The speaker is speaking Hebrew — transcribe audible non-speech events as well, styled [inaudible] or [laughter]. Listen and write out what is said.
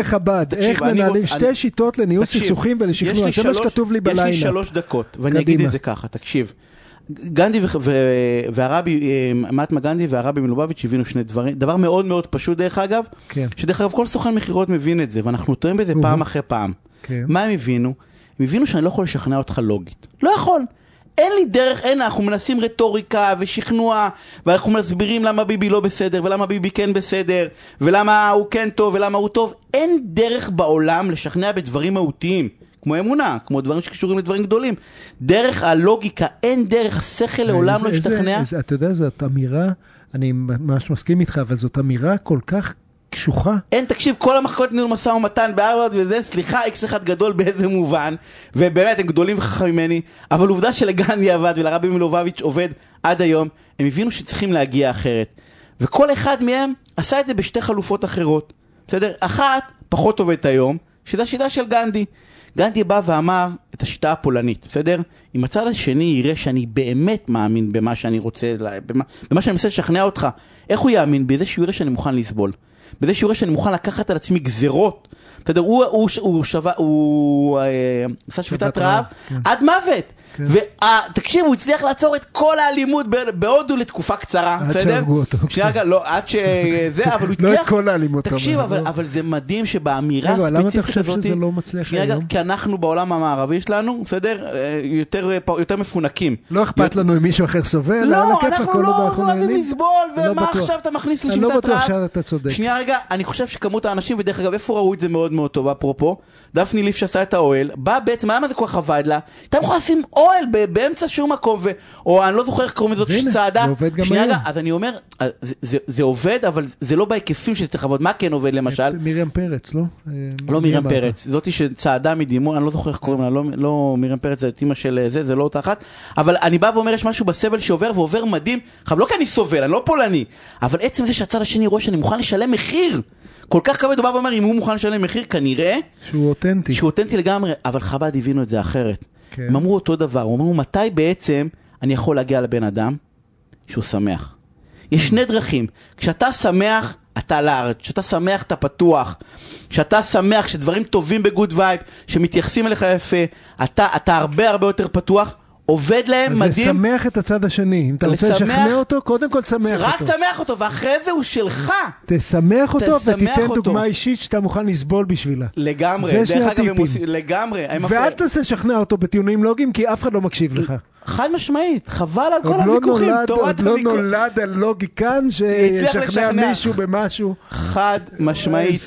וחב"ד, איך מנהלים שתי שיטות לניהול סכסוכים ולשכנוע, זה מה שכתוב לי יש לי. שלוש דקות, ואני אגיד. את זה ככה, תקשיב. גנדי ו- ו- והרבי, אה, מהטמה גנדי והרבי מלובביץ' הבינו שני דברים, דבר מאוד מאוד פשוט דרך אגב, כן. שדרך אגב כל סוכן מכירות מבין את זה, ואנחנו טועים בזה. פעם אחרי פעם. כן. מה הם הבינו? הם הבינו שאני לא יכול לשכנע אותך לוגית. לא יכול. אין לי דרך, אין, אנחנו מנסים רטוריקה ושכנוע, ואנחנו מסבירים למה ביבי לא בסדר, ולמה ביבי כן בסדר, ולמה הוא כן טוב, ולמה הוא טוב. אין דרך בעולם לשכנע בדברים מהותיים, כמו אמונה, כמו דברים שקשורים לדברים גדולים. דרך הלוגיקה, אין דרך, שכל לעולם לא. איזה- אתה יודע, זאת אמירה, אני ממש מסכים איתך, אבל זאת אמירה כל כך קשוחה. אין, תקשיב, כל המחלקות ניהול משא ומתן בהרווארד וזה, סליחה, איקס אחד גדול באיזה מובן, ובאמת, הם גדולים וחכמים ממני, אבל עובדה שלגנדי עבד ולרבי מלובביץ' עובד עד היום, הם הבינו שצריכים להגיע אחרת. וכל אחד מהם עשה את זה בשתי חלופות אחרות, בסדר? אחת, פחות עובדת היום, שזה השיטה של גנדי. גנדי בא ואמר את השיטה הפולנית, בסדר? אם הצד השני יראה שאני באמת מאמין במה שאני רוצה, במה, במה שאני מנסה לשכנע אותך, איך הוא יאמין? בזה שהוא יראה שאני מוכן לסבול. בזה שהוא יראה שאני מוכן לקחת על עצמי גזרות. בסדר, הוא, הוא, הוא, שווה, הוא אה, עשה שביתת רעב רעב, כן. עד מוות. כן. ותקשיב, הוא הצליח לעצור את כל האלימות בהודו לתקופה קצרה, עד בסדר? שהרגו אותו, [laughs] שנייה כן. רגע, לא, עד שזה, אבל הוא לא הצליח... את כל האלימות. תקשיב, אבל- אבל, אבל זה מדהים שבאמירה רגע, למה אתה הספציפית חושב הזאת... שזה לא מצליח שנייה רגע? כי אנחנו בעולם המערבי שלנו, בסדר? אה, יותר, אה, יותר מפונקים. לא אכפת לנו אם מישהו אחר סובל, לא, אנחנו לא אנחנו אוהבים. לסבול, אני לא ומה. עכשיו אתה מכניס אני לשביתת לא בטוח רעב? שאתה צודק. שנייה רגע, אני חושב שכמות האנשים, ודרך אגב, איפה ראו את זה מאוד מאוד טוב, אפרופו? דפני ליף שעשה את האוהל, בא בעצם, למה זה כל כך עבד לה? הייתה יכולה לשים אוהל באמצע שום מקום, ו... או אני לא זוכר איך קוראים לזאת צעדה. זה עובד גם היום. אז אני אומר, אה, זה- זה- זה עובד, אבל זה לא בהיקפים שזה צריך לעבוד. מה כן עובד למשל? מרים פרץ, לא? אה, לא מרים? פרץ, זאתי שצעדה מדימונה, אני לא זוכר איך קוראים לה, לא, לא מרים פרץ, זה אימא של אה, זה, זה לא אותה אחת, אבל אני בא ואומר, יש משהו בסבל שעובר ועובר מדהים, עכשיו לא כי אני סובל, אני לא פולני, אבל עצם זה שהצד השני רואה שאני מוכן לשלם מחיר, כל כך כבד, הוא בא ואומר, אם הוא מוכן לשלם מחיר, כנראה שהוא אותנטי. שהוא אותנטי לגמרי, אבל חב"ד הבינו את זה אחרת. כן. הם אמרו אותו דבר, הם אמרו, מתי בעצם אני יכול להגיע לבן אדם שהוא שמח? יש שני דרכים, כשאתה שמח, אתה לארץ, כשאתה שמח אתה פתוח, כשאתה שמח, שדברים טובים בגוד וייב, שמתייחסים אליך יפה, אתה, אתה הרבה הרבה יותר פתוח, עובד להם אז מדהים, לשמח את הצד השני. אם אתה רוצה לשמח- לשכנע אותו, קודם כל תשמח רק אותו. תשמח אותו, ואחרי זה הוא שלך. תשמח אותו ותיתן אותו. דוגמה אישית שאתה מוכן לסבול בשבילה. לגמרי, זה שני הטיפים. עושים, לגמרי, ואל. תנסה לשכנע אותו בטיעונים לוגיים, כי אף אחד לא מקשיב לך. חד משמעית, חבל על כל לא הוויכוחים, נולד- עוד לא. נולד הלוגיקן שישכנע. מישהו במשהו. חד משמעית.